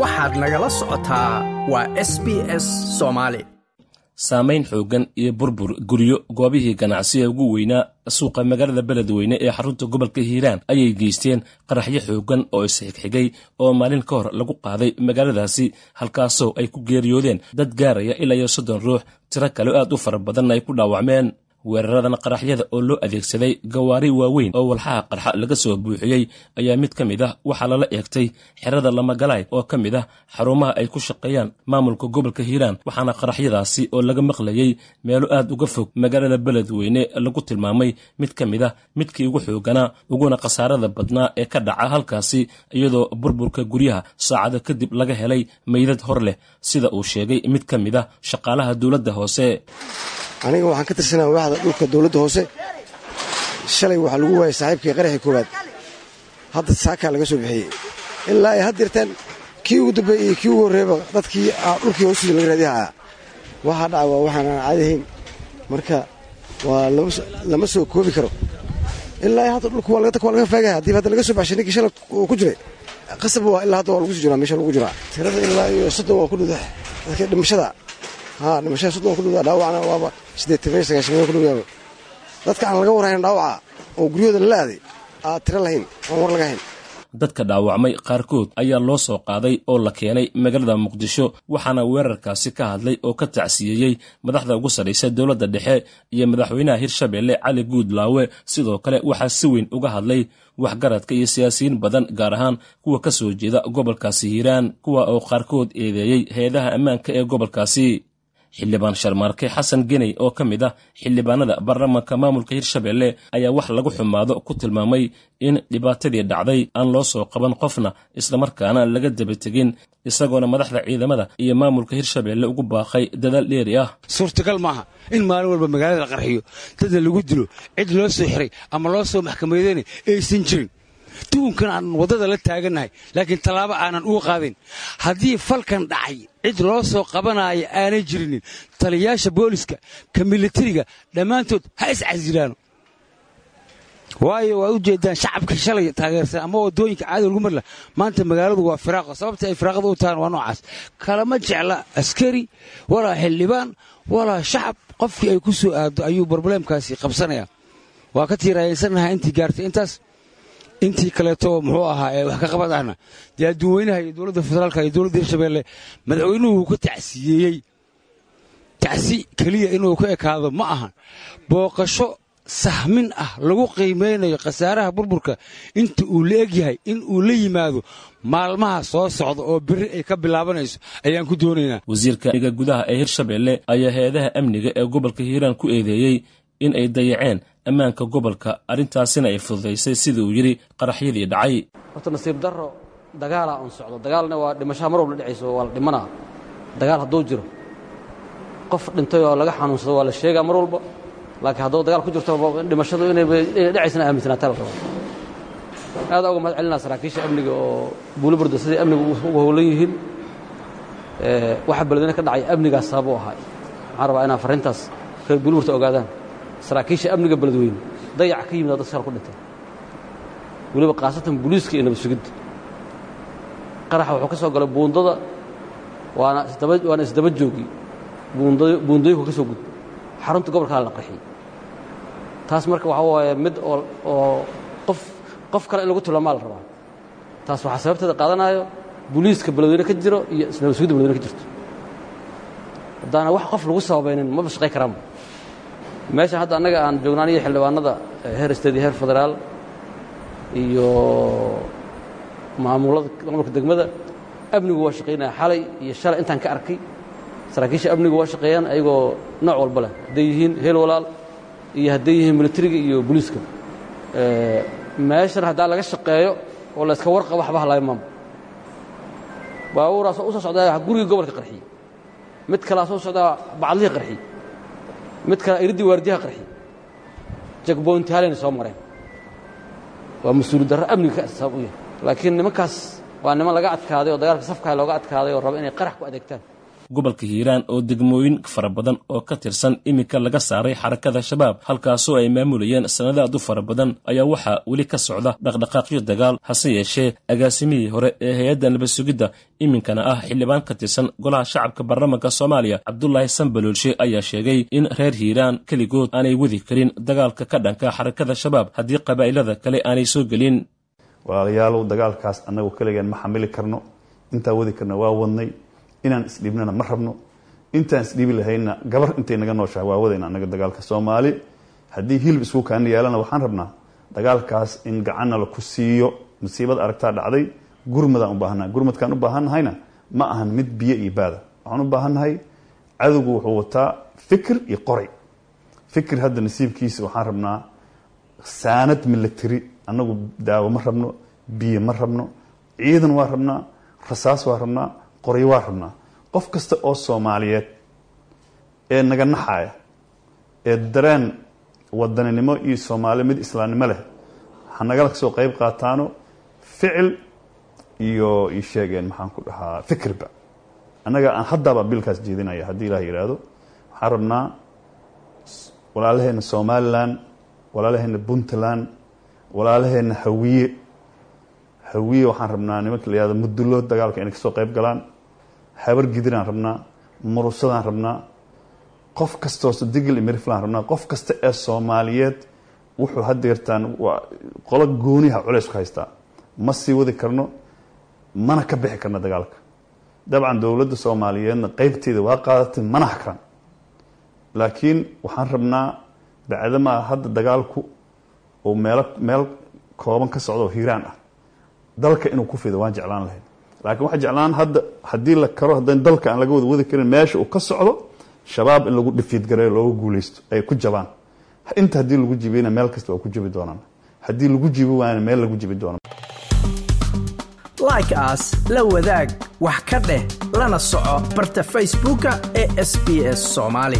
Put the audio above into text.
waxaad nagala socotaa waa s b s soomaali saamayn xooggan iyo burbur guryo goobihii ganacsiga ugu weynaa suuqa magaalada beledweyne ee xarunta gobolka hiiraan ayay geysteen qaraxyo xooggan oo isxigxigay oo maalin ka hor lagu qaaday magaaladaasi halkaasoo ay ku geeriyoodeen dad gaaraya ilaa iyo soddon ruux. Tiro kale aad u fara badan ay ku dhaawacmeen weeraradan qaraxyada oo loo adeegsaday gawaari waaweyn oo walxaha qarxa laga soo buuxiyey ayaa mid ka mid ah waxaa lala eegtay xerada lamagalaay oo ka mid ah xarumaha ay ku shaqeeyaan maamulka gobolka hiiraan waxaana qaraxyadaasi oo laga maqlayey meelo aad uga fog magaalada beledweyne lagu tilmaamay mid ka mid ah midkii ugu xooganaa uguna khasaarada badnaa ee ka dhaca halkaasi iyadoo burburka guryaha saacado kadib laga helay meydad hor leh sida uu sheegay mid ka mid ah shaqaalaha dowladda hoose aniga waxaan ka tirsanaa waaxda dhulka dowladda hoose. Shalay waxaa lagu waayay saaxiibkii qaraxii koowaad. Hadda saakaa laga soo bixiyey ilaa ay had dirtaan kii ugu dambeeyey iyo kii ugu horreeba dadkii dhulkii hoostiisa laga raadihayaa waxaa dhaca waa waxaanaan caadihayn marka waa lama soo koobi karo. Ilaa hadda dhulka waa laga faagaya haddii hadda laga soo baxshay ninkii shalay ku jiray. Qasab waa ilaa hadda waa lagu sii jiraa meesha lagu jiraa. Tirada ilaa iyo soddon waa ku dhida dadka dhimashada haa dhimashada soddon ku dhawda dhaawacna waaba siddeetan iyo sagaashan ku dhawyaaba dadka laga warhayn oo guryahooda lala aaday aa tiro lahayn aan war laga hayn dadka dhaawacmay qaarkood ayaa loo soo qaaday oo la keenay magaalada muqdisho waxaana weerarkaasi ka hadlay oo ka tacsiyeeyey madaxda ugu sarraysa dowladda dhexe iyo madaxweynaha hirshabeelle cali guudlaawe. Sidoo kale waxaa si weyn uga hadlay waxgaradka iyo siyaasiyiin badan gaar ahaan kuwa ka soo jeeda gobolkaasi hiiraan kuwa oo qaarkood eedeeyey hay'adaha ammaanka ee gobolkaasi xildhibaan sharmaarke xasan geney oo ka mid ah xildhibaanada baarlamaanka maamulka hirshabeelle ayaa wax lagu xumaado ku tilmaamay in dhibaatadii dhacday aan loo soo qaban qofna islamarkaana laga daba tegin isagoona madaxda ciidamada iyo maamulka hirshabeelle ugu baaqay dadaal dheeri ah. Suurtagal maaha in maalin walba magaalada la qarxiyo dadna lagu dilo cid loo soo xiray ama loo soo maxkamadeynay aysan jirin duunkan aan waddada la taagannahay laakiin tallaabo aanan uga qaadayn haddii falkan dhacay cid loo soo qabanaayo aanay jirinin taliyayaasha booliska ka militariga dhammaantood ha iscasilaano waayo waa u shacabka shalay taageersan ama waddooyinka caadi lagu marla maanta magaaladu waa firaaqo sababta ay firaaqada u tahaan waa noocaas. Kalama jecla askari walaa xildhibaan walaa shacab. Qofkii ay ku soo aaddo ayuu brobleemkaasi qabsanaya waa ka tiiraayaysannahaa intii gaartay intaas intii kaleeto muxuu ahaa ee wax ka qabad ahna dee adduunweynaha iyo dowladda federaalka iyo dowladda hirshabeelle madaxweynuhu ka tacsiyeeyey. Tacsi keliya inuu ka ekaado ma ahan booqasho sahmin ah lagu qiimaynayo khasaaraha burburka inta uu la egyahay in uu la yimaado maalmaha soo socda oo berri ay ka bilaabanayso ayaan ku doonaynaa. Wasiirka gudaha ee hirshabeelle ayaa hay'adaha amniga ee gobolka hiiraan ku eedeeyey in ay dayaceen ammaanka gobolka. Arrintaasina ay fududaysay sida uu yidhi qaraxyadii dhacay. Horta nasiib darro dagaalaa un socdo. Dagaalna waa dhimashaha mar walba dhacayso waa la dhimanaa dagaal hadduu jiro qof dhintay oo laga xanuunsado waa la sheegaa mar walba. Laakiin hadduu dagaal ku jirto dhimashadu inay dhacaysana aaminsanaataa la rabaa aad uga mahad celinaa saraakiisha amniga oo buuliburda siday amniga uga howlan yihiin. Waxa beledweyne ka dhacay amnigaas sabab u ahaa. Waxaan rabaa inaan farrintaas reer buuliburta ogaadaan saraakiisha amniga beledweyne dayac ka yimid dad shal ku dhintay. Weliba khaasatan booliiska iyo nabad sugidda qaraxa wuxuu ka soo galay buundada waana isdaba joogi. Buundooyinku ka soo gudbay xarunta gobolkaa la qarxiyey taas marka waxaa waaye mid oo qof qof kale in lagu tilmaamaa la rabaa. Taas waxaa sababteeda qaadanayo booliiska beledweyne ka jiro iyo nabad beledweyne ka jirto. Haddaana wax qof lagu sababaynin maba shaqay karaanba meeshan hadda annaga aan joognaan iyo xildhibaanada heer iyo heer federaal iyo maamulada maamulka degmada amnigu waa shaqaynaya xalay iyo shalay intaan ka arkay saraakiisha amnigu waa shaqeeyaan ayagoo nooc walba leh. Hadday yihiin heel walaal iyo hadday yihiin militariga iyo booliiska meeshan haddaa laga shaqeeyo oo layska warqaba waxba halaayo maama baabuuraasoo u soo socdaa gurigii gobolka qarxiyey mid kalea soo socdaa bacdlihii qarxiyey mid kale iridii waardiyaha qarxiyey jagboonti halayna soo mareen. Waa mas'uuli darro amniga ka sabab u yahay. Laakiin nimankaas waa niman laga adkaaday oo dagaalka safkaha looga adkaaday oo raba inay qarax ku adeegtaan gobolka hiiraan oo degmooyin fara badan oo ka tirsan iminka laga saaray xarakada shabaab halkaasoo ay maamulayeen sannado aad u fara badan ayaa waxaa weli ka socda dhaqdhaqaaqyo dagaal hase yeeshee agaasimihii hore ee hay'adda nabasugidda iminkana ah xildhibaan ka tirsan golaha shacabka baarlamanka soomaaliya. Cabdulaahi sanbaloolshe ayaa sheegay in reer hiiraan keligood aanay wadi karin dagaalka ka dhanka xarakada shabaab haddii qabaa'ilada kale aanay soo gelin. Walaalayaalow dagaalkaas annagu keligeen ma xamili karno. Intaan wadi karna waa wadnay inaan isdhiibnana ma rabno. Intaan isdhiibi lahaynna gabar intay naga nooshahay waa wadayna annaga dagaalka soomaali haddii hilib isku kaana yeelana waxaan rabnaa dagaalkaas in gacanna la ku siiyo musiibad aragtaa dhacday gurmadaan u baahannahay gurmadkaan u baahannahayna ma ahan mid biyo iyo baada. Waxaan u baahannahay cadowgu wuxuu wataa fikir iyo qoray. Fikir hadda nasiibkiisa waxaan rabnaa saanad military. Annagu daawo ma rabno biyo ma rabno ciidan waa rabnaa rasaas waa rabnaa qoryo waa rabnaa qof kasta oo soomaaliyeed ee naga naxaya ee dareen wadaninimo iyo soomaali mid islaamnimo leh ha nagala ka soo qeyb qaataano ficil iyo ii sheegeen maxaan ku dhahaa fikirba. Annaga aan haddaaba bilkaas jeedinaya haddii ilaah yidhaahdo waxaan rabnaa walaalaheena somalilan walaalaheena puntland walaalaheena hawiye. Hawiye waxaan rabnaa nimanka la yihahdo mudulood dagaalka inay ka soo qeyb galaan habar gidiraan rabnaa murusadaan rabnaa qof kastoo digil imiriflaan rabnaa qof kasta ee soomaaliyeed wuxuu hadeertaan waa qolo gooniha culeys ku haystaa. Ma sii wadi karno mana ka bixi karno dagaalka. Dabcan dowladda soomaaliyeedna qeybteeda waa qaadatay mana hakran. Laakiin waxaan rabnaa bacdamaa hadda dagaalku oo meelo meel kooban ka socda hiiraan ah. Dalka inuu ku fido waan jeclaan lahayn laakiin waxaa jeclaan hadda haddii la karo haddaan dalka aan laga wada wadi karin meesha uu ka socdo shabaab in lagu dhifiid gareeyo looga guuleysto ay ku jabaan. Inta haddii lagu jibiyna meel kasta waa ku jibi doonaan. Haddii lagu jibi waana meel lagu jibi doona like aas la wadaag wax ka dheh lana soco barta facebooka ee sb s soomaali